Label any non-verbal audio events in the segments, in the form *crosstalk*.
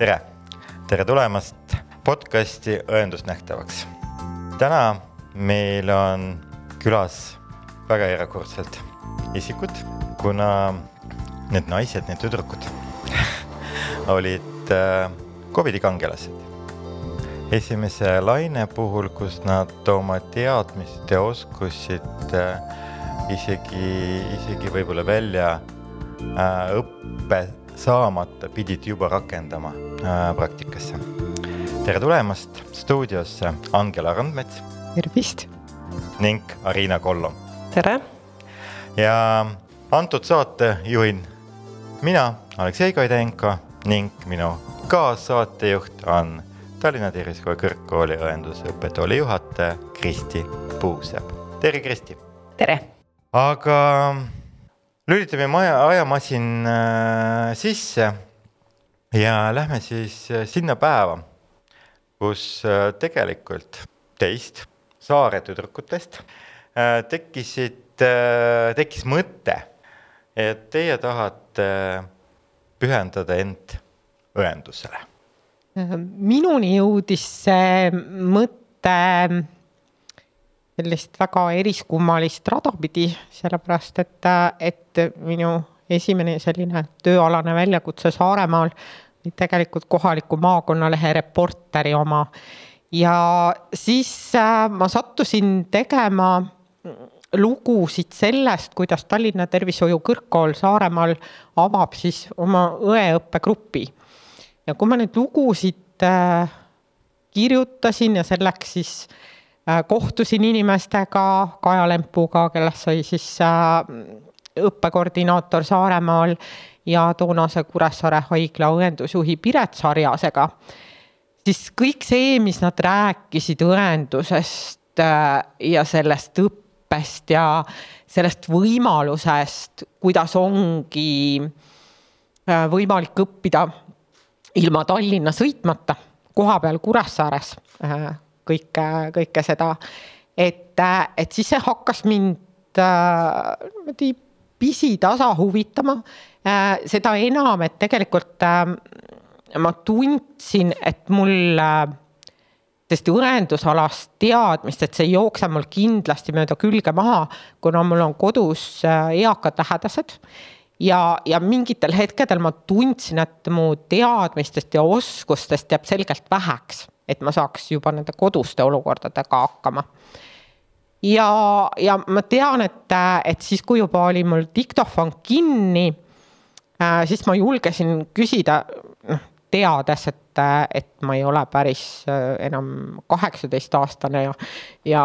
tere, tere tulemast podcasti Õendus nähtavaks. täna meil on külas väga erakordselt isikud, kuna need naised, need tüdrukud *laughs* olid äh, Covidi kangelased. esimese laine puhul, kus nad oma teadmist ja oskusid äh, isegi, isegi võib-olla välja äh, õppe saamata pidid juba rakendama äh, praktikasse. tere tulemast stuudiosse, Angela Randmets. tervist. ning Arina Kollom. tere. ja antud saate juhin mina, Aleksei Koidenko ning minu kaassaatejuht on Tallinna Tervishoiu Kõrgkooli õendusõppetooli juhataja Kristi Puusepp. tere, Kristi. tere. aga lülitame maja, ajamasin äh, sisse ja lähme siis äh, sinna päeva, kus äh, tegelikult teist saare tüdrukutest äh, tekkisid äh,, tekkis mõte, et teie tahate pühendada end õendusele. minuni jõudis see mõte sellist väga eriskummalist rada pidi, sellepärast et, et minu esimene selline tööalane väljakutse Saaremaal oli tegelikult kohaliku maakonnalehe Reporteri oma. ja siis äh, ma sattusin tegema lugusid sellest, kuidas Tallinna Tervishoiu Kõrgkool Saaremaal avab siis oma õeõppegrupi. ja kui ma neid lugusid äh, kirjutasin ja selleks siis äh, kohtusin inimestega, Kaja Lempuga, kellest sai siis äh, õppekoordinaator Saaremaal ja toonase Kuressaare haigla õendusjuhi Piret Sarjasega, siis kõik see, mis nad rääkisid õendusest äh, ja sellest õppest ja sellest võimalusest, kuidas ongi äh, võimalik õppida ilma Tallinna sõitmata, kohapeal Kuressaares äh, kõike, kõike seda. et, et siis see hakkas mind niimoodi äh, pisitasa huvitama äh,. seda enam, et tegelikult äh, ma tundsin, et mul äh, tõesti õendusalast teadmist, et see ei jookse mul kindlasti mööda külge maha, kuna mul on kodus äh, eakad lähedased ja, ja mingitel hetkedel ma tundsin, et mu teadmistest ja oskustest jääb selgelt väheks, et ma saaks juba nende koduste olukordadega hakkama. ja, ja ma tean, et, et siis, kui juba oli mul diktofon kinni, siis ma julgesin küsida, noh, teades, et, et ma ei ole päris enam kaheksateistaastane ja, ja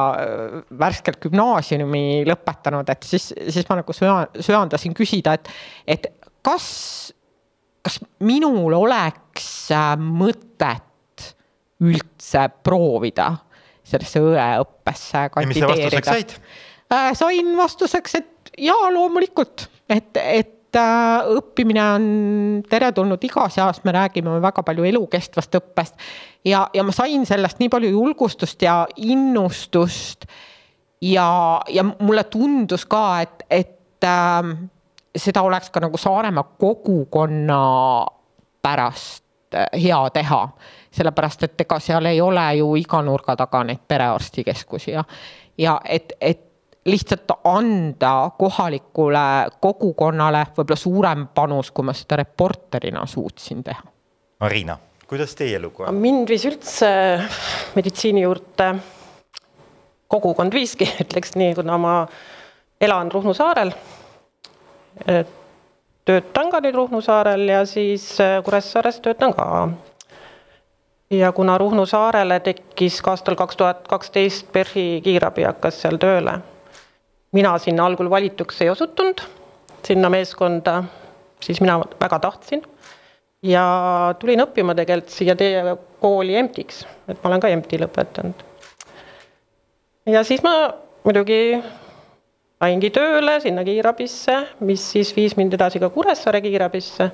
värskelt gümnaasiumi lõpetanud, et siis, siis ma nagu söa-, söandasin küsida, et, et kas, kas minul oleks mõtet üldse proovida sellesse õeõppesse kandideerida. sain vastuseks, et jaa, loomulikult, et, et õppimine on teretulnud igas eas, me räägime väga palju elukestvast õppest. ja, ja ma sain sellest nii palju julgustust ja innustust. ja, ja mulle tundus ka, et, et äh, seda oleks ka nagu Saaremaa kogukonna pärast hea teha. sellepärast, et ega seal ei ole ju iga nurga taga neid perearstikeskusi ja, ja et, et lihtsalt anda kohalikule kogukonnale võib-olla suurem panus, kui ma seda reporterina suutsin teha. Marina, kuidas teie lugu on? mind viis üldse meditsiini juurde kogukond viiski, *laughs* ütleks nii, kuna ma elan Ruhnu saarel. töötan ka nüüd Ruhnu saarel ja siis Kuressaares töötan ka. ja kuna Ruhnu saarele tekkis ka aastal kaks tuhat kaksteist PERH-i kiirabi hakkas seal tööle mina sinna algul valituks ei osutunud, sinna meeskonda, siis mina väga tahtsin. ja tulin õppima tegelikult siia teie kooli EMT-iks, et ma olen ka EMT lõpetanud. ja siis ma muidugi saingi tööle sinna kiirabisse, mis siis viis mind edasi ka Kuressaare kiirabisse.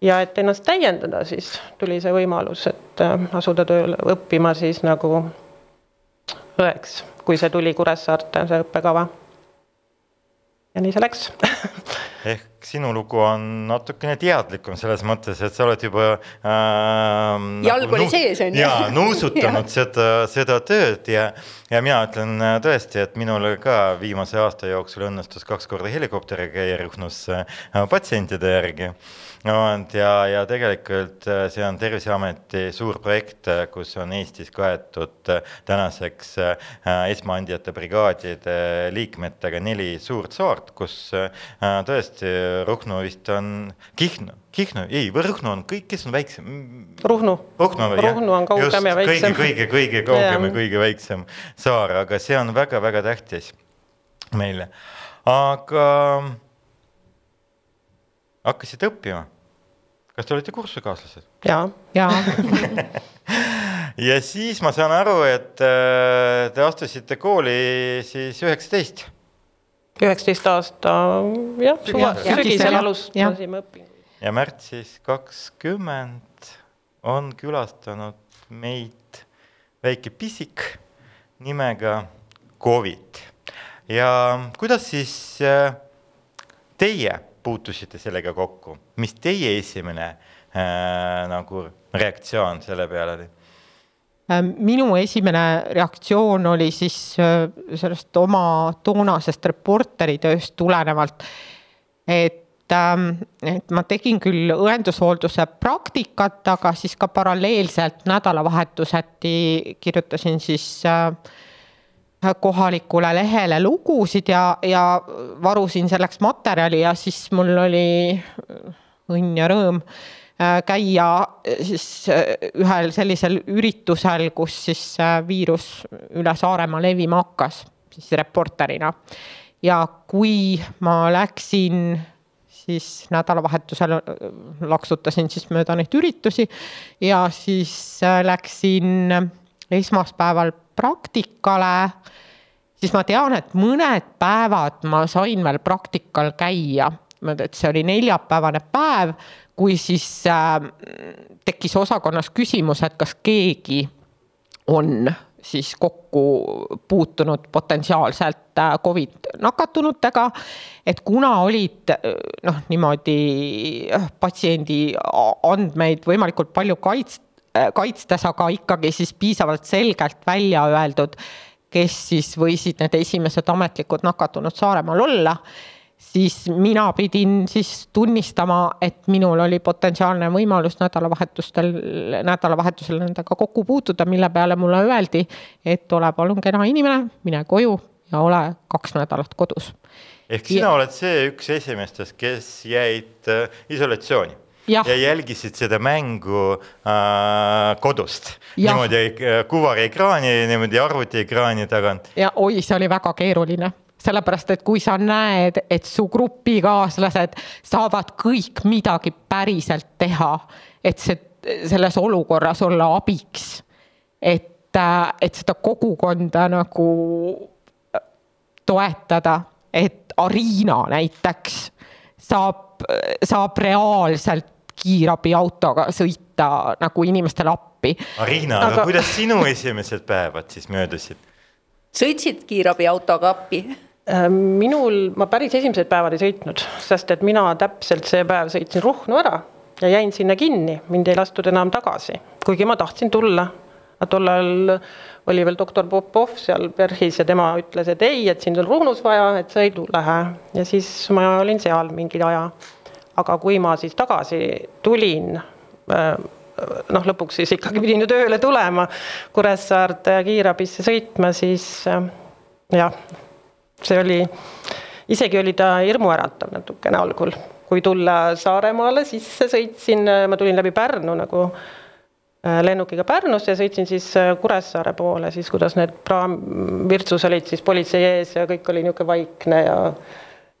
ja et ennast täiendada, siis tuli see võimalus, et asuda tööle õppima siis nagu õeks kui see tuli Kuressaarte, see õppekava. ja nii see läks *laughs* ehk sinu lugu on natukene teadlikum selles mõttes, et sa oled juba äh,. jalg nagu, oli sees on ju. jaa, *laughs* nuusutanud seda, seda tööd ja, ja mina ütlen äh, tõesti, et minul ka viimase aasta jooksul õnnestus kaks korda helikopteriga käia Ruhnus äh, patsientide järgi no ja, ja tegelikult äh, see on Terviseameti suur projekt, äh, kus on Eestis kaetud äh, tänaseks esmaandjate brigaadide liikmetega neli suurt saart, kus tõesti Ruhnu vist on, Kihnu, Kihnu, ei, Ruhnu on kõik, kes on väiksem? Ruhnu. Ruhnu, Ruhnu on kaugem ja väiksem. kõige, kõige, kõige kaugem ja kõige väiksem saar, aga see on väga-väga tähtis meile. aga hakkasite õppima kas te olete kursusekaaslased? jaa. jaa *laughs* ja siis ma saan aru, et äh, te astusite kooli siis üheksateist. üheksateist aasta jah, suva, sügisel alustasime õpinguid. ja märtsis kakskümmend on külastanud meid väike pisik nimega Covid. ja kuidas siis äh, teie puutusite sellega kokku, mis teie esimene äh, nagu reaktsioon selle peale oli? Äh, minu esimene reaktsioon oli siis äh, sellest oma toonasest reporteritööst tulenevalt, et ähm, et ma tegin küll õendushoolduse praktikat, aga siis ka paralleelselt nädalavahetuseti kirjutasin siis äh, kohalikule lehele lugusid ja, ja varusin selleks materjali ja siis mul oli õnn ja rõõm äh, käia äh, siis äh, ühel sellisel üritusel, kus siis viirus üle Saaremaa levima hakkas, siis reporterina. ja kui ma läksin siis nädalavahetusel laksutasin siis mööda neid üritusi ja siis läksin esmaspäeval praktikale, siis ma tean, et mõned päevad ma sain veel praktikal käia. et see oli neljapäevane päev, kui siis äh, tekkis osakonnas küsimus, et kas keegi on siis kokku puutunud potentsiaalselt äh, Covid nakatunutega. et kuna olid äh, noh, niimoodi äh, patsiendi andmeid võimalikult palju kaitst-, kaitstes, aga ikkagi siis piisavalt selgelt välja öeldud, kes siis võisid need esimesed ametlikud nakatunud Saaremaal olla, siis mina pidin siis tunnistama, et minul oli potentsiaalne võimalus nädalavahetustel, nädalavahetusel nendega kokku puutuda, mille peale mulle öeldi, et ole palun kena inimene, mine koju ja ole kaks nädalat kodus. ehk sina ja... oled see üks esimestest, kes jäid äh, isolatsiooni ja, ja jälgisid seda mängu äh, kodust. niimoodi äh, kuvariekraani, niimoodi arvutiekraani tagant. ja oi, see oli väga keeruline sellepärast, et kui sa näed, et su grupikaaslased saavad kõik midagi päriselt teha, et see, selles olukorras olla abiks, et, äh, et seda kogukonda nagu toetada, et Arina näiteks saab, saab reaalselt kiirabiautoga sõita nagu inimestele appi. Arina aga..., aga kuidas sinu esimesed päevad siis möödusid? sõitsid kiirabiautoga appi? Äh, minul, ma päris esimesed päevad ei sõitnud, sest et mina täpselt see päev sõitsin Ruhnu ära ja jäin sinna kinni, mind ei lastud enam tagasi, kuigi ma tahtsin tulla. tollal oli veel doktor Popov seal PERH-is ja tema ütles, et ei, et sind on Ruhnus vaja, et sa ei lähe ja siis ma olin seal mingi aja aga kui ma siis tagasi tulin, äh, noh, lõpuks siis ikkagi pidin ju tööle tulema, Kuressaarde kiirabisse sõitma, siis äh, jah, see oli, isegi oli ta hirmuäratav natukene algul. kui tulla Saaremaale sisse sõitsin, ma tulin läbi Pärnu nagu äh, lennukiga Pärnusse ja sõitsin siis Kuressaare poole, siis kuidas need praam, Virtsus olid siis politsei ees ja kõik oli niisugune vaikne ja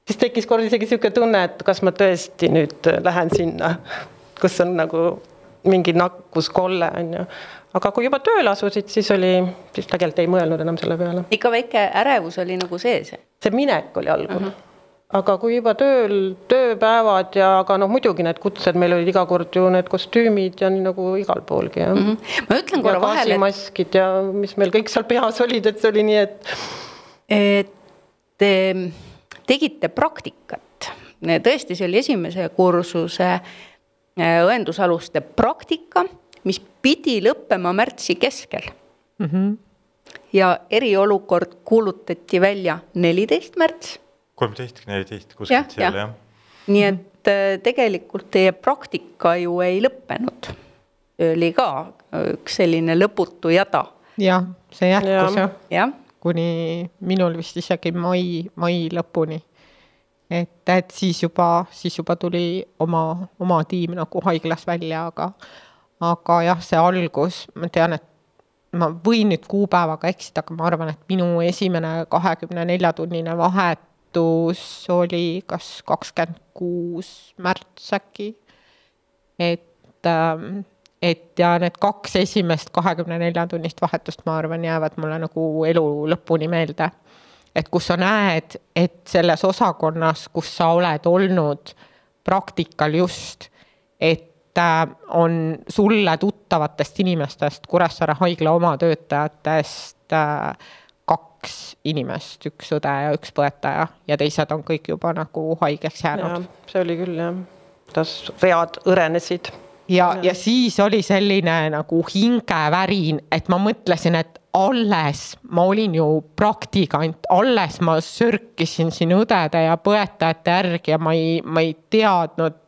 siis tekkis kord isegi niisugune tunne, et kas ma tõesti nüüd lähen sinna, kus on nagu mingi nakkuskolle, on ju. aga kui juba tööle asusid, siis oli, siis tegelikult ei mõelnud enam selle peale. ikka väike ärevus oli nagu sees? see minek oli algul uh. -huh aga kui juba tööl, tööpäevad ja, aga noh, muidugi need kutsed, meil olid iga kord ju need kostüümid ja nii nagu igal poolgi jah mm. -hmm. ma ütlen korra vahele. maskid ja mis meil kõik seal peas olid, et see oli nii, et. et tegite praktikat tõesti, see oli esimese kursuse äh, õendusaluste praktika, mis pidi lõppema märtsi keskel mm. -hmm. ja eriolukord kuulutati välja neliteist märts. kolmteist, neliteist, kuskilt seal jah. nii et äh, tegelikult teie praktika ju ei lõppenud. oli ka üks selline lõputu jada. jah, see jätkus jah ja. Kuni minul vist isegi mai, mai lõpuni et, et siis juba, siis juba tuli oma, oma tiim nagu haiglas välja, aga, aga jah, see algus, ma tean, et ma võin nüüd kuupäevaga eksida, aga ma arvan, et minu esimene kahekümne nelja tunnine vahetus oli kas kakskümmend kuus märts äkki. et, ähm, et ja need kaks esimest kahekümne nelja tunnist vahetust, ma arvan, jäävad mulle nagu elu lõpuni meelde. Et kus sa näed, et selles osakonnas, kus sa oled olnud praktikal just, et äh, on sulle tuttavatest inimestest, Kuressaare haigla oma töötajatest äh, kaks inimest, üks õde ja üks põetaja ja teised on kõik juba nagu haigeks jäänud. see oli küll jah, kuidas read hõrenesid ja, ja siis oli selline nagu hingevärin, et ma mõtlesin, et alles ma olin ju praktikant, alles ma sörkisin siin õdede ja põetajate järgi ja ma ei, ma ei teadnud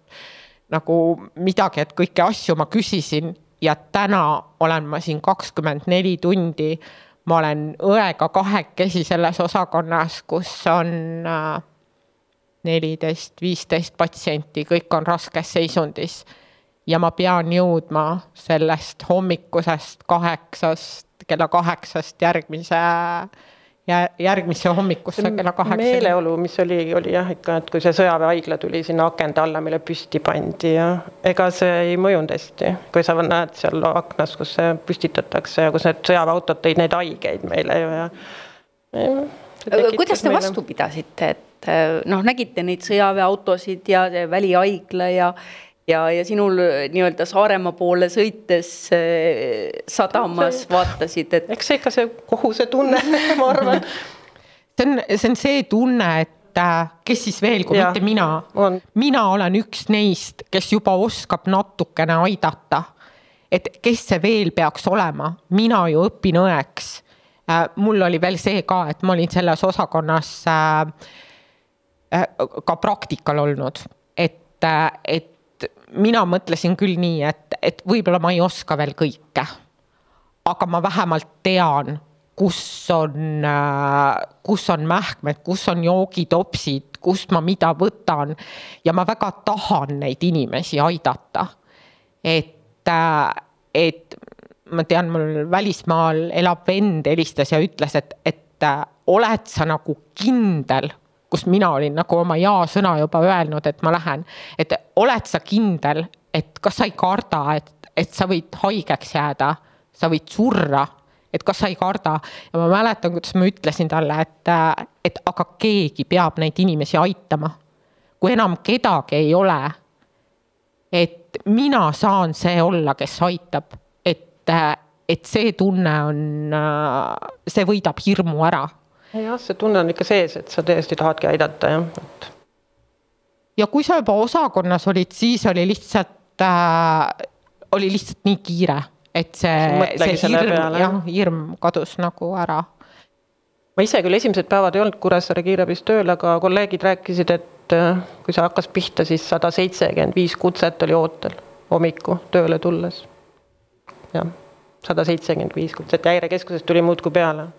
nagu midagi, et kõiki asju ma küsisin ja täna olen ma siin kakskümmend neli tundi. ma olen õega kahekesi selles osakonnas, kus on äh, neliteist, viisteist patsienti, kõik on raskes seisundis. Ja ma pean jõudma sellest hommikusest kaheksast kella kaheksast järgmise ja järgmisse hommikusse kella kaheksa. meeleolu, mis oli, oli jah ikka, et kui see sõjaväehaigla tuli sinna akende alla, mille püsti pandi ja ega see ei mõjunud hästi. kui sa näed seal aknas, kus see püstitatakse ja kus need sõjaväeautod tõid neid haigeid meile ju ja, ja. kuidas te vastu pidasite, et noh, nägite neid sõjaväeautosid ja välihaigla ja ja, ja sinul äh, nii-öelda Saaremaa poole sõites äh, sadamas vaatasid, et. eks see ikka see kohusetunne *laughs* ma arvan. see on, see on see tunne, et äh, kes siis veel, kui ja, mitte mina. mina olen üks neist, kes juba oskab natukene aidata. et kes see veel peaks olema, mina ju õpin õeks. mul oli veel see ka, et ma olin selles osakonnas ka praktikal olnud, et, et mina mõtlesin küll nii, et, et võib-olla ma ei oska veel kõike. aga ma vähemalt tean, kus on, kus on mähkmed, kus on joogitopsid, kust ma mida võtan. ja ma väga tahan neid inimesi aidata. et, et ma tean, mul välismaal elav vend helistas ja ütles, et, et oled sa nagu kindel kus mina olin nagu oma jaa-sõna juba öelnud, et ma lähen. et oled sa kindel, et kas sa ei karda, et, et sa võid haigeks jääda, sa võid surra, et kas sa ei karda. ja ma mäletan, kuidas ma ütlesin talle, et, et aga keegi peab neid inimesi aitama. kui enam kedagi ei ole, et mina saan see olla, kes aitab, et, et see tunne on, see võidab hirmu ära jah, see tunne on ikka sees, et sa tõesti tahadki aidata, jah, et. ja kui sa juba osakonnas olid, siis oli lihtsalt äh,, oli lihtsalt nii kiire, et see, see hirm, jah, hirm kadus nagu ära. ma ise küll esimesed päevad ei olnud Kuressaare kiirabis tööl, aga kolleegid rääkisid, et äh, kui see hakkas pihta, siis sada seitsekümmend viis kutset oli ootel hommiku tööle tulles. jah, sada seitsekümmend viis kutset häirekeskusest tuli muudkui peale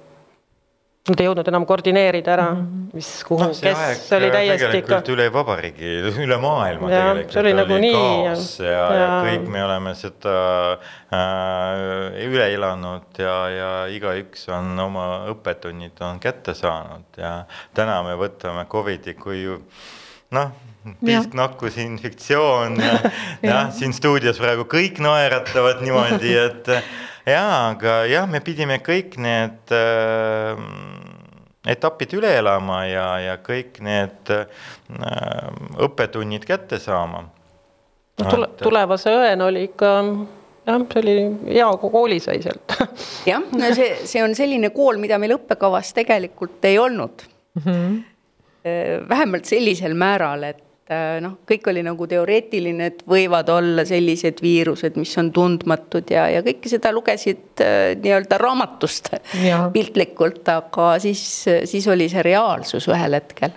Nad ei jõudnud enam koordineerida ära, mhm. mis, kuhu no,, kes oli täiesti ikka. üle vabariigi, üle maailma ja, tegelikult. see oli nagu nii. ja, ja, ja kõik me oleme seda äh, üle elanud ja, ja igaüks on oma õppetunnid on kätte saanud ja täna me võtame Covidi kui noh, pisknakkus, infektsioon ja, *laughs* jah, siin stuudios praegu kõik naeratavad niimoodi, et jaa, aga jah, me pidime kõik need äh, etapid üle elama ja, ja kõik need äh, õppetunnid kätte saama. no tule, tulevase õena oli ikka jah, see oli hea kooli sai sealt jah, no see, see on selline kool, mida meil õppekavas tegelikult ei olnud mm. -hmm. vähemalt sellisel määral, et äh, noh, kõik oli nagu teoreetiline, et võivad olla sellised viirused, mis on tundmatud ja, ja kõike seda lugesid äh, nii-öelda raamatust *laughs* piltlikult, aga siis, siis oli see reaalsus ühel hetkel.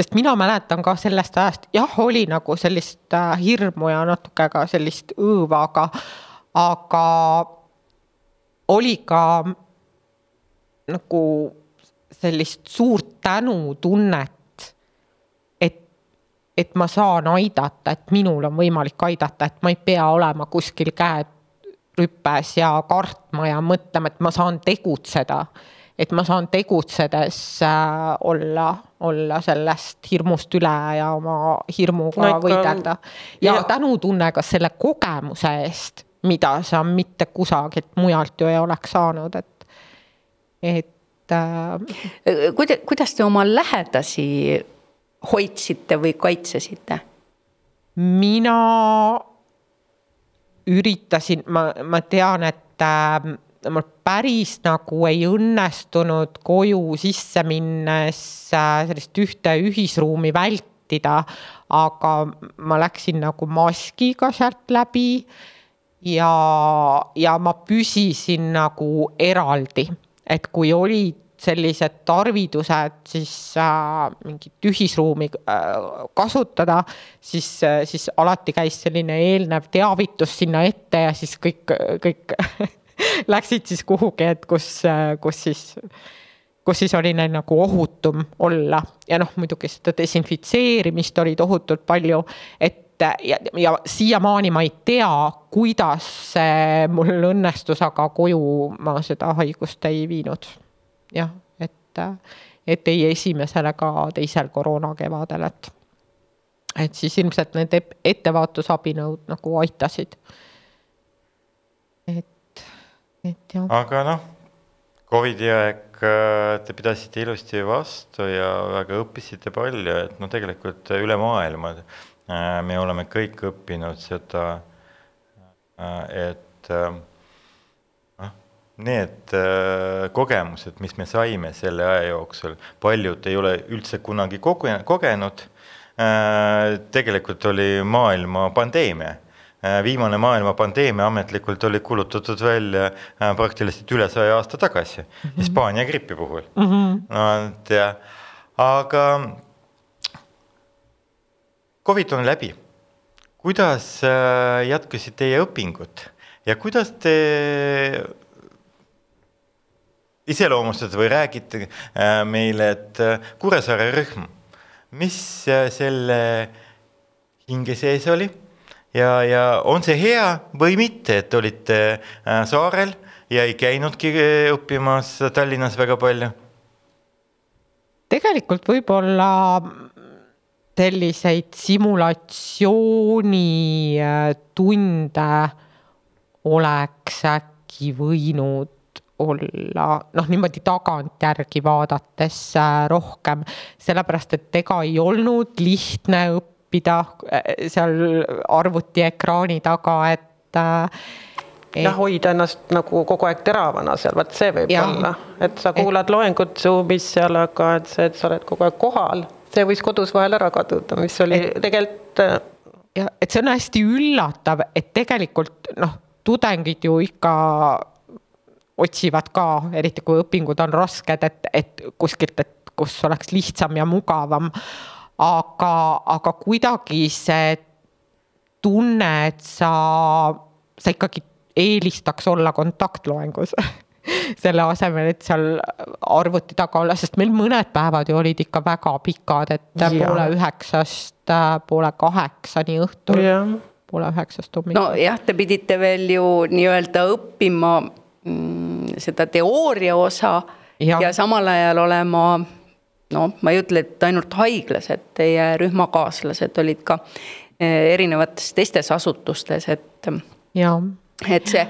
Sest mina mäletan ka sellest ajast, jah, oli nagu sellist äh, hirmu ja natuke ka sellist õõva, aga, aga oli ka nagu sellist suurt tänutunnet, et, et ma saan aidata, et minul on võimalik aidata, et ma ei pea olema kuskil käed rüpes ja kartma ja mõtlema, et ma saan tegutseda. et ma saan tegutsedes äh, olla, olla sellest hirmust üle ja oma hirmuga no, võidelda. ja, ja tänutunne ka selle kogemuse eest, mida sa mitte kusagilt mujalt ju ei oleks saanud, et, et et. kuidas, kuidas te oma lähedasi hoidsite või kaitsesite? mina üritasin, ma, ma tean, et äh, mul päris nagu ei õnnestunud koju sisse minnes äh, sellist ühte ühisruumi vältida, aga ma läksin nagu maskiga sealt läbi ja, ja ma püsisin nagu eraldi, et kui olid sellised tarvidused siis äh, mingit ühisruumi äh, kasutada, siis äh,, siis alati käis selline eelnev teavitus sinna ette ja siis kõik, kõik *laughs* läksid siis kuhugi, et kus, äh, kus siis, kus siis oli neil nagu ohutum olla. Ja noh, muidugi seda desinfitseerimist oli tohutult palju, et ja, ja siiamaani ma ei tea, kuidas mul õnnestus, aga koju ma seda haigust ei viinud jah, et, et ei esimesel ega teisel koroonakevadel, et, et siis ilmselt need ettevaatusabinõud nagu aitasid. et, et jah. aga noh, Covidi aeg äh, te pidasite ilusti vastu ja väga õppisite palju, et noh, tegelikult üle maailma äh, me oleme kõik õppinud seda, äh, et need äh, kogemused, mis me saime selle aja jooksul, paljud ei ole üldse kunagi koge-, kogenud äh,. tegelikult oli maailma pandeemia äh,. viimane maailma pandeemia ametlikult oli kuulutatud välja praktiliselt üle saja aasta tagasi mm -hmm. Hispaania gripi puhul mm. -hmm. no et ja, aga Covid on läbi. kuidas jätkusid teie õpingud ja kuidas te iseloomustate või räägite äh, meile, et äh, Kuressaare rühm, mis äh, selle hinge sees oli ja, ja on see hea või mitte, et olite saarel ja ei käinudki õppimas Tallinnas väga palju? tegelikult võib-olla selliseid simulatsioonitunde oleks äkki võinud olla noh, niimoodi tagantjärgi vaadates äh, rohkem, sellepärast et ega ei olnud lihtne õppida äh, seal arvutiekraani taga, et äh, et.... jah, hoida ennast nagu kogu aeg teravana seal, vot see võib ja, olla, et sa kuulad et... loengut Zoomis seal, aga et see, et sa oled kogu aeg kohal, see võis kodus vahel ära kaduda, mis oli et... tegelikult. ja et see on hästi üllatav, et tegelikult noh, tudengid ju ikka otsivad ka, eriti kui õpingud on rasked, et, et kuskilt, et kus oleks lihtsam ja mugavam. aga, aga kuidagi see tunne, et sa, sa ikkagi eelistaks olla kontaktloengus *laughs* selle asemel, et seal arvuti taga olla, sest meil mõned päevad ju olid ikka väga pikad, et ja. poole üheksast poole kaheksani õhtul poole üheksast hommikul. nojah, te pidite veel ju nii-öelda õppima seda teooria osa ja. ja samal ajal olema no ma ei ütle, et ainult haiglased, teie rühmakaaslased olid ka eh, erinevates teistes asutustes, et. et see,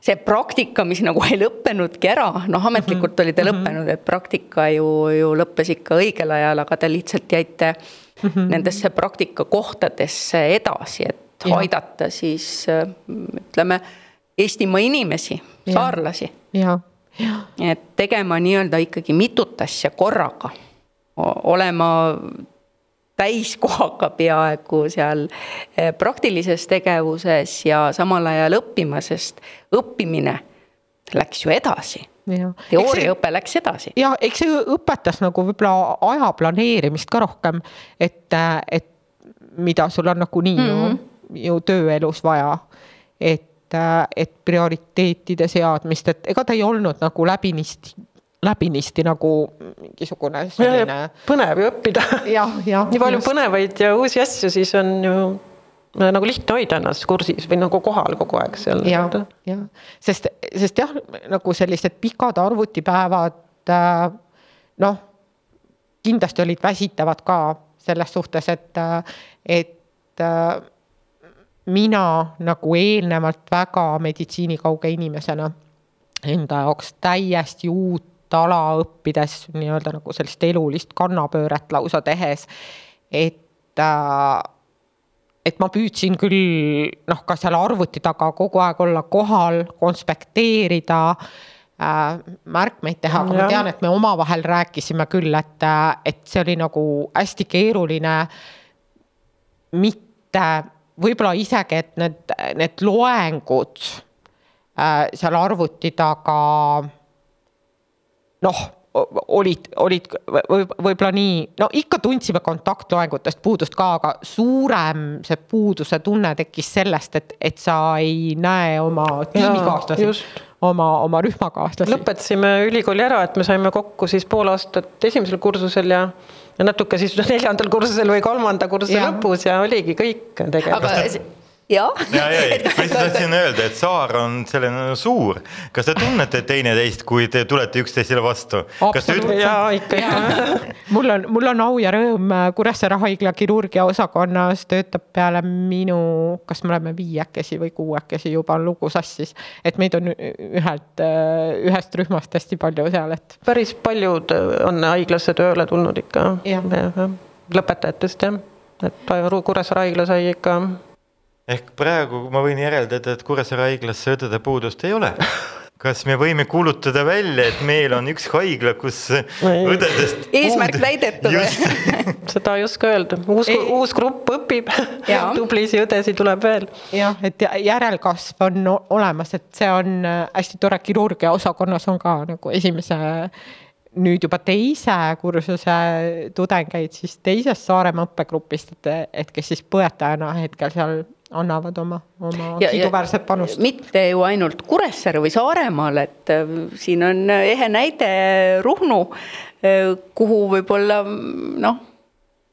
see praktika, mis nagu ei lõppenudki ära, noh, ametlikult oli ta mm -hmm. lõppenud, et praktika ju, ju lõppes ikka õigel ajal, aga te lihtsalt jäite mm -hmm. nendesse praktikakohtadesse edasi, et ja. aidata siis ütleme Eestimaa inimesi, saarlasi. et tegema nii-öelda ikkagi mitut asja korraga, olema täiskohaga peaaegu seal eh, praktilises tegevuses ja samal ajal õppima, sest õppimine läks ju edasi. teooriaõpe läks edasi. ja eks see õpetas nagu võib-olla aja planeerimist ka rohkem, et, et mida sul on nagunii mm -hmm. ju, ju tööelus vaja. et, et prioriteetide seadmist, et ega ta ei olnud nagu läbinisti läbinisti nagu mingisugune selline. põnev ju õppida. nii palju just. põnevaid ja uusi asju, siis on ju äh, nagu lihtne hoida ennast kursis või nagu kohal kogu aeg seal. ja, ja sest, sest jah, nagu sellised pikad arvutipäevad äh, noh, kindlasti olid väsitavad ka selles suhtes, et, et äh, mina nagu eelnevalt väga meditsiinikauge inimesena enda jaoks täiesti uut ala õppides nii-öelda nagu sellist elulist kannapööret lausa tehes, et äh, et ma püüdsin küll noh, ka seal arvuti taga kogu aeg olla kohal, konspekteerida äh,, märkmeid teha, aga ma tean, et me omavahel rääkisime küll, et, et see oli nagu hästi keeruline. mitte võib-olla isegi, et need, need loengud äh, seal arvuti taga noh, olid, olid võib-olla nii, no ikka tundsime kontaktloengutest puudust ka, aga suurem see puuduse tunne tekkis sellest, et, et sa ei näe oma tiimikaaslasi, oma, oma rühmakaaslasi. lõpetasime ülikooli ära, et me saime kokku siis pool aastat esimesel kursusel ja ja natuke siis *laughs* neljandal kursusel või kolmanda kursuse lõpus ja oligi kõik tegelikult jah. ja, ja, ja, *laughs* ma lihtsalt tahtsin öelda, et saar on selline suur. kas te tunnete teineteist, kui te tulete üksteisele vastu? absoluutselt, jaa ikka, ikka. mul on, mul on au ja rõõm äh, Kuressaare haigla kirurgia osakonnas töötab peale minu, kas me oleme viiekesi või kuuekesi juba on lugu sassis. et meid on ühelt, äh, ühest rühmast hästi palju seal, et. päris paljud on haiglasse tööle tulnud ikka. lõpetajatest jah, et Kuressaare haigla sai ikka ehk praegu ma võin järeldada, et Kuressaare haiglasse õdede puudust ei ole. *laughs* Kas me võime kuulutada välja, et meil on üks haigla, kus õdedest eesmärk täidetud *laughs* seda ei oska öelda, uus, uus grupp õpib, *laughs* tublisi õdesid tuleb veel. jah, et järelkasv on olemas, et see on äh, hästi tore, kirurgia osakonnas on ka nagu esimese nüüd juba teise kursuse tudengeid siis teisest Saaremaa õppegrupist, et, et kes siis põetajana hetkel seal annavad oma, oma kiiduväärset panust. mitte ju ainult Kuressaare või Saaremaal, et äh, siin on ehe näide Ruhnu, äh, kuhu võib-olla noh,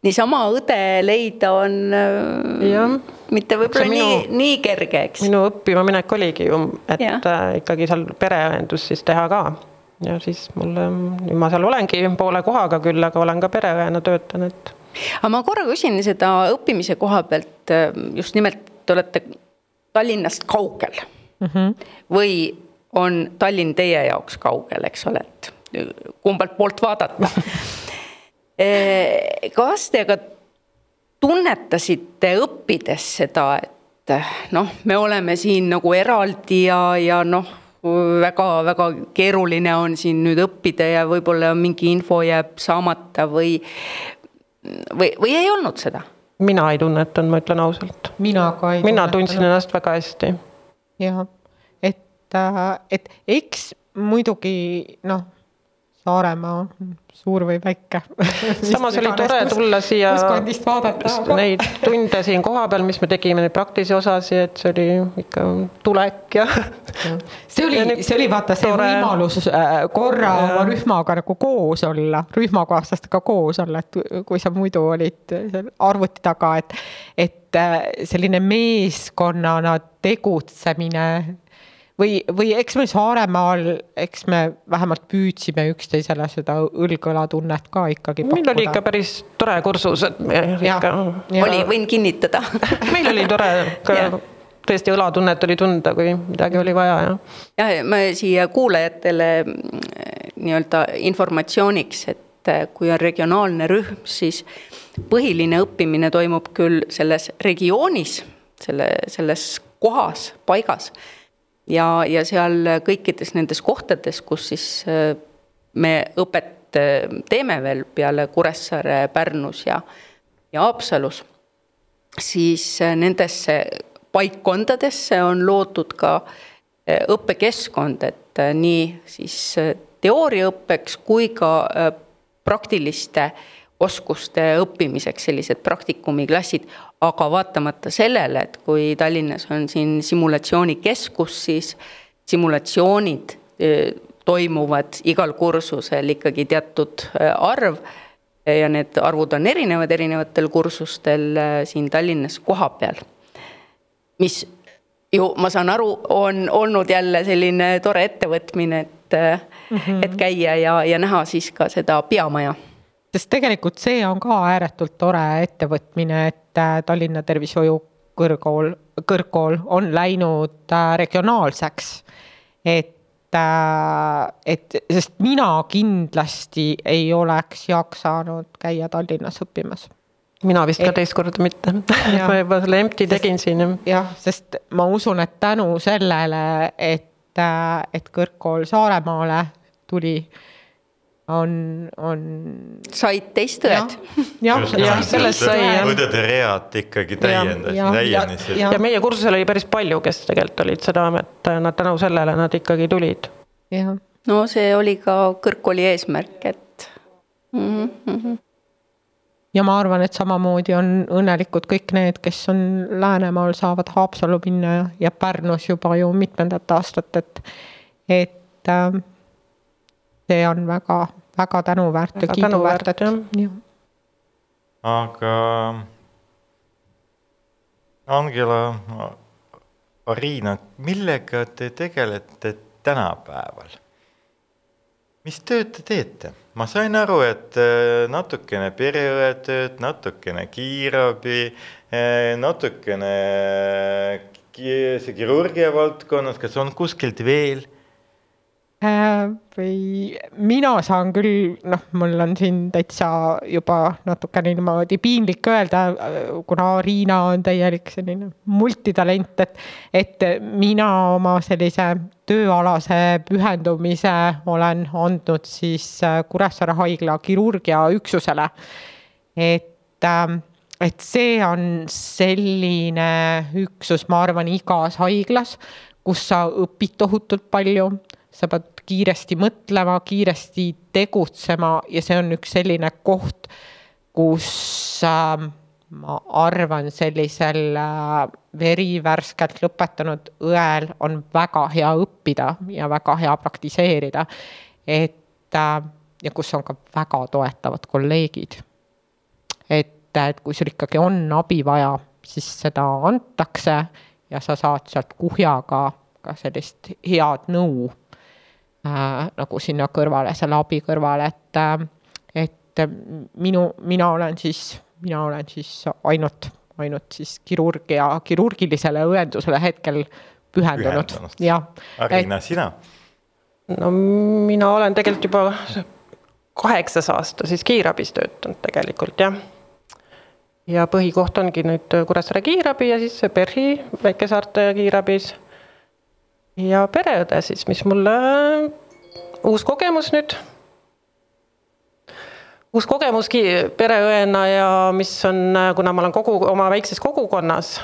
niisama õde leida on äh, ja. mitte võib-olla nii, nii kerge, eks. minu õppima minek oligi ju, et ja. ikkagi seal pereõendus siis teha ka ja siis mul, nüüd ma seal olengi poole kohaga küll, aga olen ka pereõena töötan, et aga ma korra küsin seda õppimise koha pealt just nimelt te olete Tallinnast kaugel mm. -hmm. või on Tallinn teie jaoks kaugel, eks ole, et kumbalt poolt vaadata eh, *laughs* kas te ka tunnetasite õppides seda, et noh, me oleme siin nagu eraldi ja, ja noh, väga-väga keeruline on siin nüüd õppida ja võib-olla mingi info jääb saamata või, või, või ei olnud seda? mina ei tunnetanud, ma ütlen ausalt. mina ka ei. mina tundsin ennast väga hästi. jah, et, äh, et eks muidugi noh Saaremaa, suur või väike samas oli tore tulla siia, neid tunde siin kohapeal, mis me tegime, neid praktilisi osasi, et see oli ikka tulek ja. see oli, see oli vaata see tore. võimalus äh, korra ja. oma rühmaga nagu koos olla, rühmakaaslastega koos olla, et kui sa muidu olid arvuti taga, et, et äh, selline meeskonnana tegutsemine või, või eks me Saaremaal, eks me vähemalt püüdsime üksteisele seda õlg-õla tunnet ka ikkagi pakkuda. meil oli ikka päris tore kursus, et ja, ikka. oli, võin kinnitada *laughs* meil oli tore ka tõesti õlatunnet oli tunda, kui midagi oli vaja ja. jah, ma siia kuulajatele mm, nii-öelda informatsiooniks, et äh, kui on regionaalne rühm, siis põhiline õppimine toimub küll selles regioonis, selle, selles kohas, paigas ja, ja seal kõikides nendes kohtades, kus siis äh, me õpet äh, teeme veel peale Kuressaare, Pärnus ja ja Haapsalus, siis nendesse paikkondadesse on loodud ka õppekeskkond, et nii siis teooriaõppeks kui ka praktiliste oskuste õppimiseks sellised praktikumiklassid, aga vaatamata sellele, et kui Tallinnas on siin simulatsioonikeskus, siis simulatsioonid toimuvad igal kursusel ikkagi teatud arv ja need arvud on erinevad erinevatel kursustel siin Tallinnas kohapeal. mis ju, ma saan aru, on olnud jälle selline tore ettevõtmine, et mm, -hmm. et käia ja, ja näha siis ka seda peamaja sest tegelikult see on ka ääretult tore ettevõtmine, et äh, Tallinna Tervishoiu kõrgkool, kõrgkool on läinud äh, regionaalseks. et, äh, et sest mina kindlasti ei oleks jaksanud käia Tallinnas õppimas mina vist et, ka teist korda mitte *laughs* ma juba selle empty tegin siin. jah, sest ma usun, et tänu sellele, et, et kõrgkool Saaremaale tuli äh, on, on. said teist õed. jah, sellest sai jah. õdede read ikkagi täiendasid, täienesid. ja meie kursusel oli päris palju, kes tegelikult olid seda, et nad tänu sellele nad ikkagi tulid. jah. no see oli ka kõrgkooli eesmärk, et mm. -hmm. ja ma arvan, et samamoodi on õnnelikud kõik need, kes on Läänemaal, saavad Haapsallu minna ja, ja Pärnus juba ju mitmendat aastat, et, et äh, see on väga, väga tänuväärt ja kiiduväärt, et jah. aga Angela, Ariina, millega te tegelete tänapäeval? mis tööd te teete? ma sain aru, et äh, natukene pereõetööd, natukene kiirabi, äh, natukene see kirurgia valdkonnas, kas on kuskilt veel Äh, või mina saan küll, noh, mul on siin täitsa juba natukene niimoodi piinlik öelda, kuna Riina on täielik selline multitalent, et, et mina oma sellise tööalase pühendumise olen andnud siis äh, Kuressaare haigla kirurgiaüksusele. et, ähm, et see on selline üksus, ma arvan, igas haiglas, kus sa õpid tohutult palju sa pead kiiresti mõtlema, kiiresti tegutsema ja see on üks selline koht, kus äh, ma arvan, sellisel äh, verivärskelt lõpetanud õel on väga hea õppida ja väga hea praktiseerida. et äh, ja kus on ka väga toetavad kolleegid. et, et kui sul ikkagi on abi vaja, siis seda antakse ja sa saad sealt kuhjaga ka sellist head nõu äh, nagu sinna kõrvale, selle abi kõrvale, et, äh, et minu, mina olen siis, mina olen siis ainult, ainult siis kirurgia, kirurgilisele õendusele hetkel pühendunud, jah. Arina, sina? no mina olen tegelikult juba kaheksas aasta siis kiirabis töötanud tegelikult jah. ja põhikoht ongi nüüd Kuressaare kiirabi ja siis PERH-i väikesaarte kiirabis ja pereõde siis, mis mulle uus kogemus nüüd. uus kogemus pereõena ja mis on, kuna ma olen kogu oma väikses kogukonnas,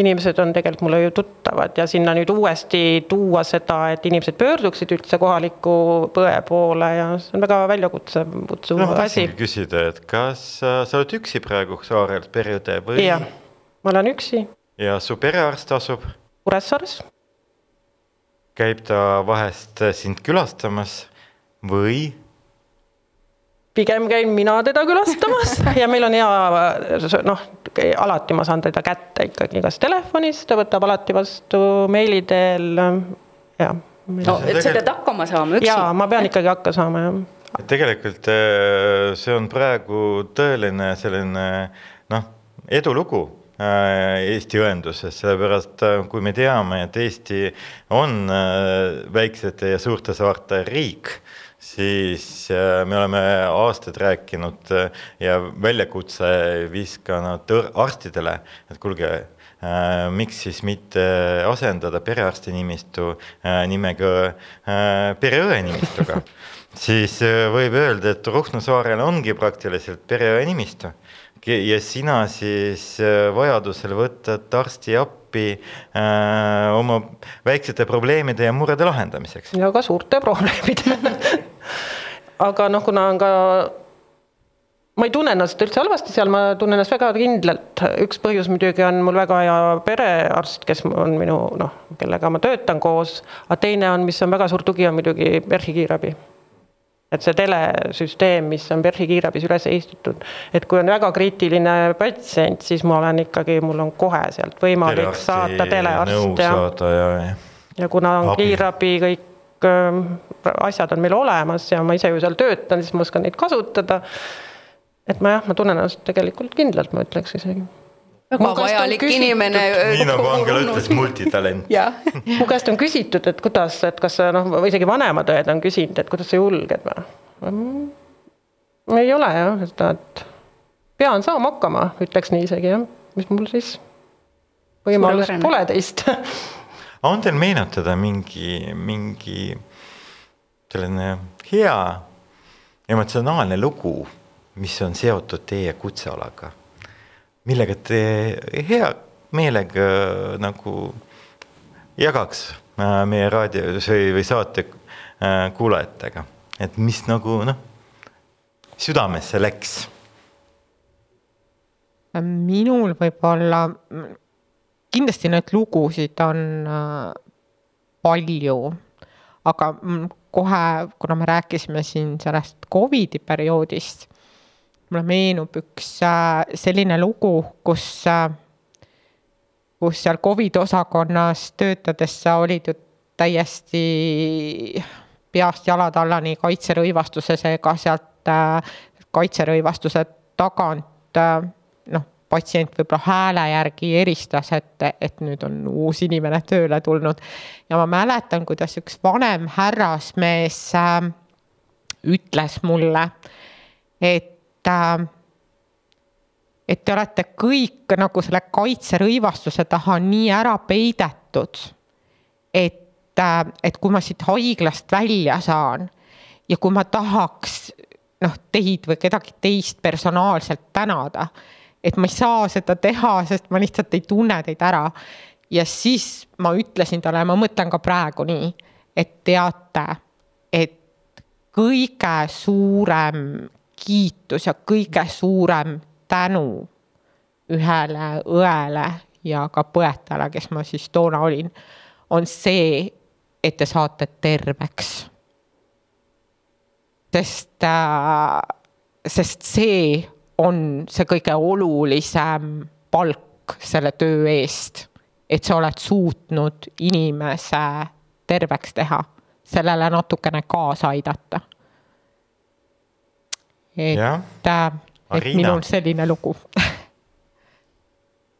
inimesed on tegelikult mulle ju tuttavad ja sinna nüüd uuesti tuua seda, et inimesed pöörduksid üldse kohaliku põe poole ja see on väga väljakutsev, kutsuv no, asi. küsida, et kas sa oled üksi praegu saarel pereõde või? jah, ma olen üksi. ja su perearst asub? Kuressaares käib ta vahest sind külastamas või? pigem käin mina teda külastamas *laughs* ja meil on hea, noh, alati ma saan teda kätte ikkagi, kas telefonis, ta võtab alati vastu meili teel, jah. no, et sa pead hakkama saama üksi? jaa, ma pean ikkagi hakkama saama, jah. et tegelikult äh, see on praegu tõeline selline noh, edulugu Eesti õenduses, sellepärast äh, kui me teame, et Eesti on äh, väiksete ja suurte saarte riik, siis me oleme aastaid rääkinud ja väljakutse viskanud arstidele, et kuulge, miks siis mitte asendada perearsti nimistu nimega pereõe nimistuga? *laughs* Siis äh, võib öelda, et Ruhnu saarel ongi praktiliselt pereõe nimistu ja sina siis äh, vajadusel võtad arsti appi äh, oma väiksete probleemide ja murede lahendamiseks. ja ka suurte probleemide *laughs* aga noh, kuna on ka ma ei tunne ennast üldse halvasti seal, ma tunnen ennast väga kindlalt, üks põhjus muidugi on mul väga hea perearst, kes on minu noh, kellega ma töötan koos, aga teine on, mis on väga suur tugi, on muidugi PERH-i kiirabi. Et see telesüsteem, mis on PERH-i kiirabis üles ehitatud, et kui on väga kriitiline patsient, siis ma olen ikkagi, mul on kohe sealt võimalik Telearsti saata telearst ja, ja, ja. ja kuna on Abi. kiirabi kõik äh, asjad on meil olemas ja ma ise ju seal töötan, siis ma oskan neid kasutada et ma jah, ma tunnen ennast tegelikult kindlalt, ma ütleks isegi väga vajalik inimene. nii nagu Angela ütles, multitalent. Mu käest on küsitud, et kuidas, et kas noh, või isegi vanemad õed on küsinud, et kuidas sa julged või? Mm, ei ole jah, seda, et pean saama hakkama, ütleks nii isegi jah, mis mul siis võimalust pole teist? *laughs* On teil meenutada mingi, mingi selline hea emotsionaalne lugu mis on seotud teie kutsealaga, millega te hea meelega nagu jagaks äh, meie raadios või, või saate äh, kuulajatega, et mis nagu noh, südamesse läks? minul võib-olla, kindlasti neid lugusid on äh, palju, aga kohe, kuna me rääkisime siin sellest Covidi perioodist mulle meenub üks äh, selline lugu, kus, äh, kus seal Covid osakonnas töötades sa olid ju täiesti peast jalad allani kaitserõivastuses ega sealt äh, kaitserõivastuse tagant noh, patsient võib-olla hääle järgi eristas, et, et nüüd on uus inimene tööle tulnud. ja ma mäletan, kuidas üks vanem härrasmees ütles mulle, et et, et te olete kõik nagu selle kaitserõivastuse taha nii ära peidetud, et, et kui ma siit haiglast välja saan ja kui ma tahaks noh, teid või kedagi teist personaalselt tänada, et ma ei saa seda teha, sest ma lihtsalt ei tunne teid ära. ja siis ma ütlesin talle, ma mõtlen ka praegu nii, et teate, et kõige suurem kiitus ja kõige suurem tänu ühele õele ja ka põetale, kes ma siis toona olin, on see, et te saate terveks. sest äh,, sest see on see kõige olulisem palk selle töö eest, et sa oled suutnud inimese terveks teha, sellele natukene kaasa aidata et, et minul selline lugu *laughs*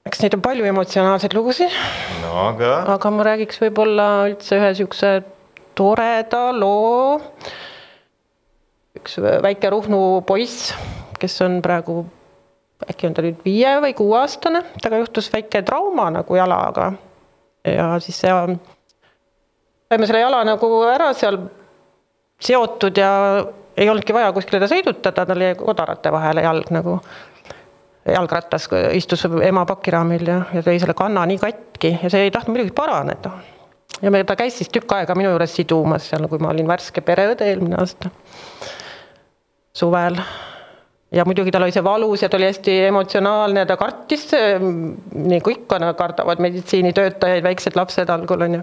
eks neid on palju emotsionaalseid lugusid. no aga. aga ma räägiks võib-olla üldse ühe siukse toreda loo. üks väike Ruhnu poiss, kes on praegu, äkki on ta nüüd viie või kuueaastane, temaga juhtus väike trauma nagu jalaga. ja siis see, saime selle jala nagu ära seal seotud ja ei olnudki vaja kuskile ta sõidutada, tal jäi kodarate vahele jalg nagu. jalgrattas istus ema pakiraamil ja, ja tõi selle kanna nii katki ja see ei tahtnud muidugi paraneda. ja me, ta käis siis tükk aega minu juures sidumas seal, kui ma olin värske pereõde eelmine aasta. suvel ja muidugi tal oli see valus ja ta oli hästi emotsionaalne, ta kartis, kui ikka, kardavad meditsiinitöötajaid, väiksed lapsed algul on ju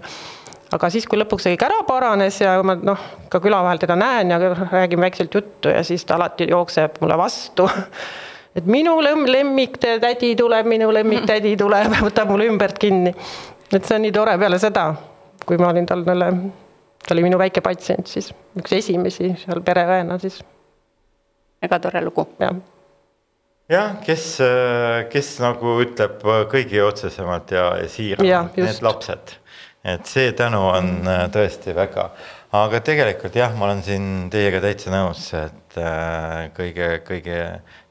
aga siis, kui lõpuks see kõik ära paranes ja ma noh, ka küla vahel teda näen ja räägime väikselt juttu ja siis ta alati jookseb mulle vastu. *laughs* et minu lemmiktädi tuleb, minu lemmiktädi tuleb, *laughs* võtab mulle ümbert kinni. et see on nii tore peale seda, kui ma olin tal talle, ta oli minu väike patsient siis, üks esimesi seal pereõena siis. väga tore lugu. jah jah, kes, kes nagu ütleb kõige otsesemalt ja, ja siiralt, need lapsed et see tänu on äh, tõesti väga, aga tegelikult jah, ma olen siin teiega täitsa nõus, et äh, kõige, kõige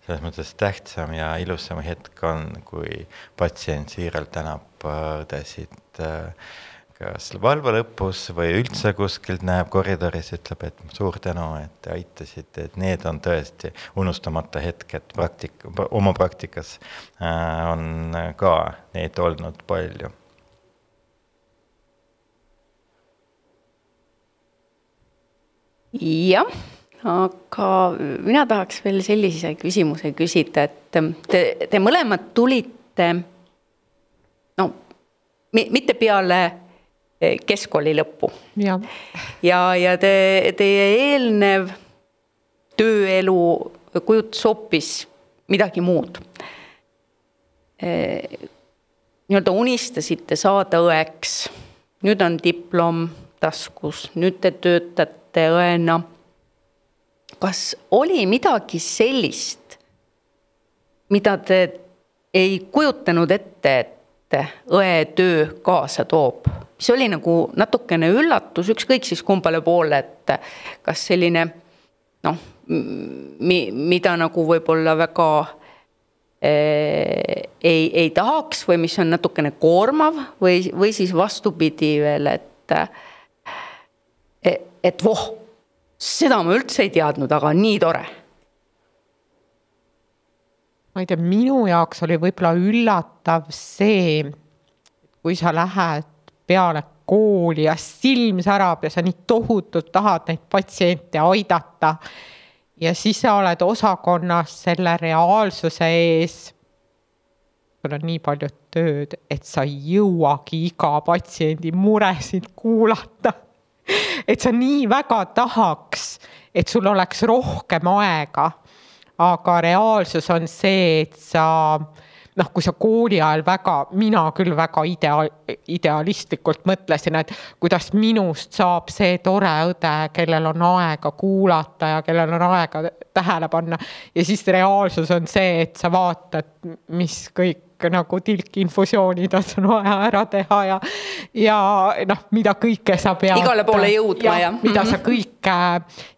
selles mõttes tähtsam ja ilusam hetk on, kui patsient siiralt tänab äh, õdesid kas valve lõpus või üldse kuskilt näeb koridoris, ütleb, et suur tänu, et te aitasite, et need on tõesti unustamata hetked praktika, oma praktikas on ka neid olnud palju. Jah, aga mina tahaks veel sellise küsimuse küsida, et te, te mõlemad tulite no mitte peale keskkooli lõppu. ja, ja, ja te, teie eelnev tööelu kujutas hoopis midagi muud. nii-öelda unistasite saada õeks, nüüd on diplom taskus, nüüd te töötate õena. kas oli midagi sellist, mida te ei kujutanud ette, et õe töö kaasa toob? mis oli nagu natukene üllatus, ükskõik siis kumbale poole, et kas selline noh, mi-, mida nagu võib-olla väga eh, ei, ei tahaks või mis on natukene koormav või, või siis vastupidi veel, et et, et voh, seda ma üldse ei teadnud, aga nii tore. ma ei tea, minu jaoks oli võib-olla üllatav see, kui sa lähed peale kooli ja silm särab ja sa nii tohutult tahad neid patsiente aidata. ja siis sa oled osakonnas selle reaalsuse ees. sul on nii palju tööd, et sa ei jõuagi iga patsiendi muresid kuulata. Et sa nii väga tahaks, et sul oleks rohkem aega. aga reaalsus on see, et sa noh, kui sa kooli ajal väga, mina küll väga idea-, idealistlikult mõtlesin, et kuidas minust saab see tore õde, kellel on aega kuulata ja kellel on aega tähele panna. ja siis reaalsus on see, et sa vaatad, mis kõik nagu tilkinfusioonid on vaja ära teha ja, ja noh, mida kõike sa pead. igale poole jõudma ja, ja. mida sa kõike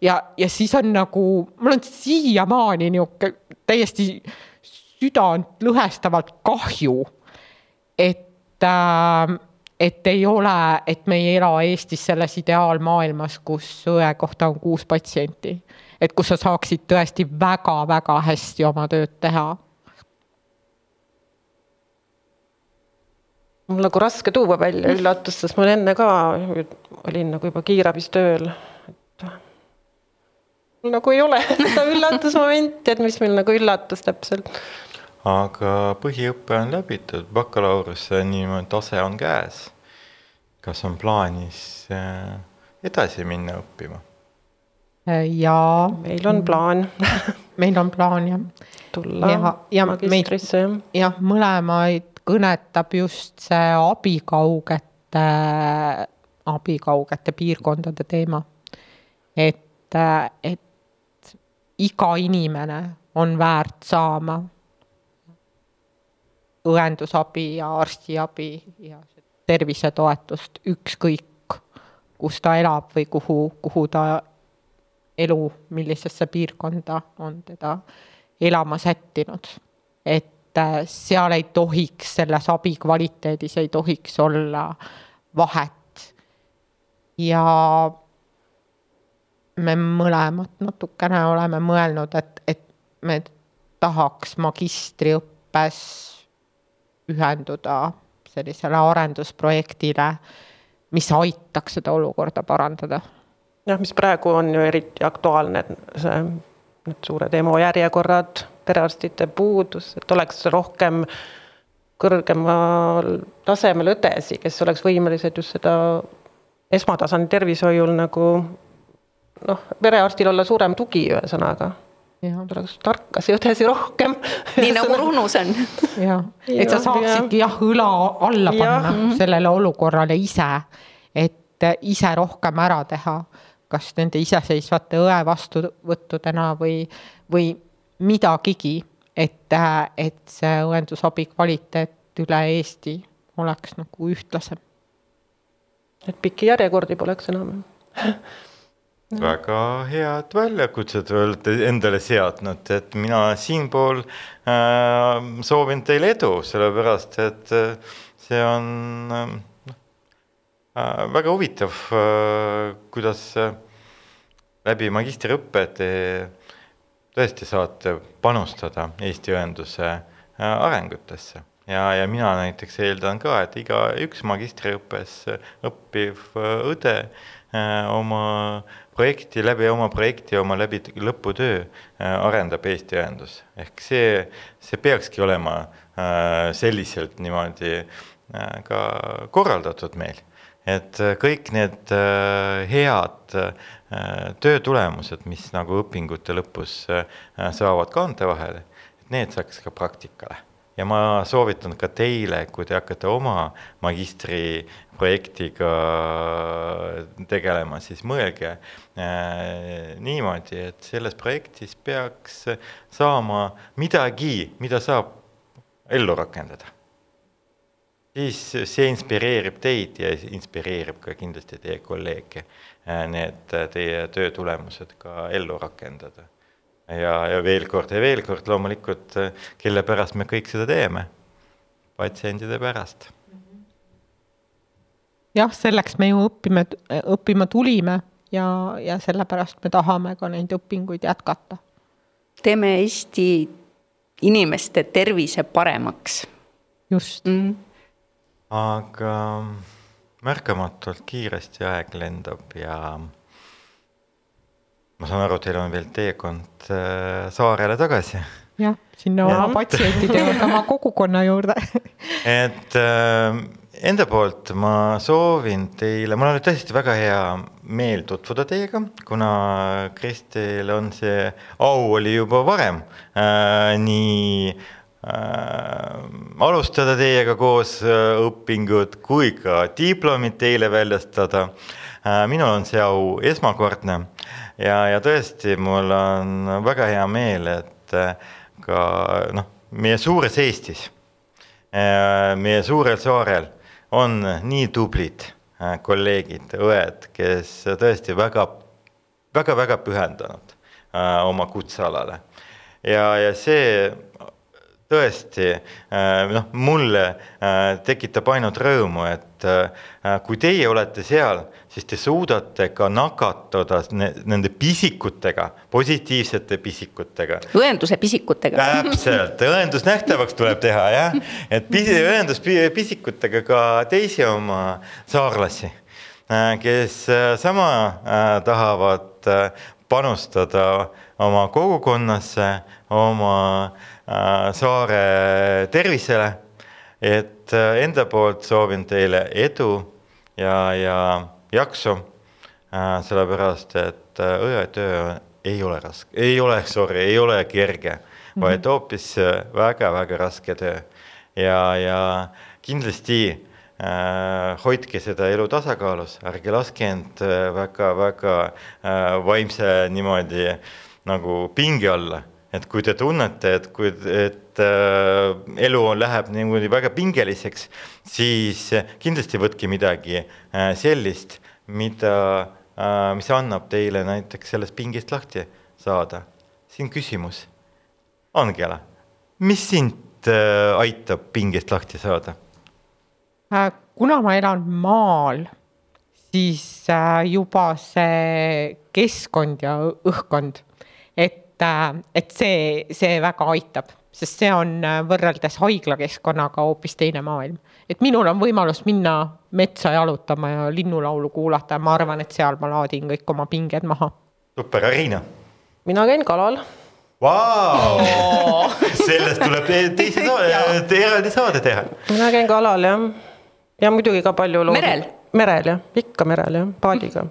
ja, ja siis on nagu, mul on siiamaani nihuke täiesti südant lõhestavalt kahju, et äh, et ei ole, et me ei ela Eestis selles ideaalmaailmas, kus õe kohta on kuus patsienti. et kus sa saaksid tõesti väga-väga hästi oma tööd teha. Mul nagu raske tuua välja üllatust, sest mul enne ka olin nagu juba kiirabis tööl, et nagu ei ole *laughs* seda üllatusmomenti, et mis meil nagu üllatus täpselt aga põhiõpe on läbitud, bakalaureuse niimoodi tase on käes. kas on plaanis äh, edasi minna õppima? Äh, jaa. meil on plaan *laughs* meil on plaan jah. tulla ja, ja magistrisse jah. jah, mõlemaid kõnetab just see abikaugete, abikaugete piirkondade teema. et, et iga inimene on väärt saama õendusabi ja arstiabi ja tervisetoetust, ükskõik kus ta elab või kuhu, kuhu ta elu, millisesse piirkonda on teda elama sättinud. et seal ei tohiks, selles abi kvaliteedis ei tohiks olla vahet. ja me mõlemad natukene oleme mõelnud, et, et me tahaks magistriõppes ühenduda sellisele arendusprojektile, mis aitaks seda olukorda parandada. jah, mis praegu on ju eriti aktuaalne, see, need suured EMO järjekorrad, perearstide puudus, et oleks rohkem kõrgemal tasemel õdesi, kes oleks võimelised just seda esmatasandi tervishoiul nagu noh, perearstil olla suurem tugi, ühesõnaga oleks tarkasi õdesi rohkem. nii nagu Ruhnus on. jah, et sa saaksidki jah, õla alla panna ja. Sellele olukorrale ise, et ise rohkem ära teha, kas nende iseseisvate õe vastuvõttudena või, või midagigi, et, et see õendusabi kvaliteet üle Eesti oleks nagu ühtlasem. et pikki järjekordi poleks enam *laughs* väga head väljakutsed olete endale seadnud, et mina siinpool äh, soovin teile edu, sellepärast et äh, see on äh, väga huvitav, kuidas läbi magistriõppe te tõesti saate panustada Eesti õenduse arengutesse ja, ja mina näiteks eeldan ka, et igaüks magistriõppes õppiv õde oma projekti, läbi oma projekti, oma läbi lõputöö arendab Eesti õendus. ehk see, see peakski olema selliselt niimoodi ka korraldatud meil et äh, kõik need äh, head äh, töö tulemused, mis nagu õpingute lõpus saavad kaante vahele, need saaks ka praktikale. ja ma soovitan ka teile, kui te hakkate oma magistriprojektiga tegelema, siis mõelge niimoodi, et selles projektis peaks saama midagi, mida saab ellu rakendada siis see inspireerib teid ja inspireerib ka kindlasti teie kolleege äh, need äh, teie töö tulemused ka ellu rakendada. ja, ja veel kord ja veel kord loomulikult, äh, kelle pärast me kõik seda teeme, patsientide pärast. jah, selleks me ju õpime, õppima tulime ja, ja sellepärast me tahame ka neid õpinguid jätkata. teeme Eesti inimeste tervise paremaks. just mm. -hmm aga märkamatult kiiresti aeg lendab ja ma saan aru, teil on veel teekond äh, saarele tagasi. jah, sinna oma patsientide juurde, oma *laughs* kogukonna juurde et äh, enda poolt ma soovin teile, mul on tõesti väga hea meel tutvuda teiega, kuna Kristil on see au oli juba varem äh, nii alustada teiega koos äh, õpingud kui ka diplomit teile väljastada äh,. minul on see au esmakordne ja, ja tõesti, mul on väga hea meel, et äh, ka noh, meie suures Eestis äh,, meie suurel saarel on nii tublid äh, kolleegid, õed, kes tõesti väga, väga, väga pühendunud äh, oma kutsealale ja, ja see tõesti äh, noh, mulle äh, tekitab ainult rõõmu, et äh, kui teie olete seal, siis te suudate ka nakatada nende pisikutega, positiivsete pisikutega. õenduse pisikutega. täpselt, õendus nähtavaks tuleb teha jah, et pisi, õendus pisikutega ka teisi oma saarlasi, kes sama tahavad panustada oma kogukonnasse, oma äh, Äh, saare tervisele. et äh, enda poolt soovin teile edu ja, ja jaksu. Äh, sellepärast, et õetöö ei ole raske, ei ole, sorry, ei ole kerge mm, -hmm. vaid hoopis väga-väga raske töö. ja, ja kindlasti äh, hoidke seda elu tasakaalus, ärge laske end väga-väga äh, vaimse niimoodi nagu pinge alla et kui te tunnete, et kui, et äh, elu läheb niimoodi väga pingeliseks, siis kindlasti võtke midagi äh, sellist, mida äh,, mis annab teile näiteks sellest pingist lahti saada. siin küsimus, Angela, mis sind äh, aitab pingist lahti saada äh,? kuna ma elan maal, siis äh, juba see keskkond ja õhkkond, et et, et see, see väga aitab, sest see on äh, võrreldes haiglakeskkonnaga hoopis teine maailm. et minul on võimalus minna metsa jalutama ja linnulaulu kuulata ja ma arvan, et seal ma laadin kõik oma pinged maha. super, Ariina? mina käin kalal. Vau, *laughs* sellest tuleb *laughs* teise saade, eraldi saade teha. mina käin kalal jah, ja muidugi ka palju. merel? merel jah, ikka merel jah, paadiga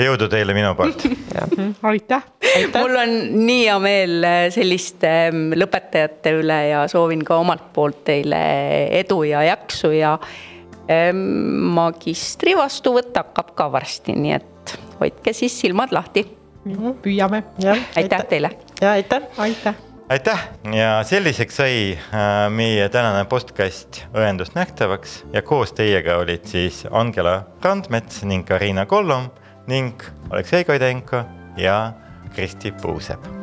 jõudu teile minu poolt. *laughs* Mhm, aitäh, aitäh.. mul on nii hea meel äh, selliste ähm, lõpetajate üle ja soovin ka omalt poolt teile edu ja jaksu ja ähm, magistri vastuvõtt hakkab ka varsti, nii et hoidke siis silmad lahti. Mhm, püüame. aitäh teile. ja aitäh. aitäh. Aitäh! Ja selliseks sai äh, meie tänane podcast õendust nähtavaks ja koos teiega olid siis Angela Randmets ning Karina Kollom ning Aleksei Koidenko ja Kristi Puusepp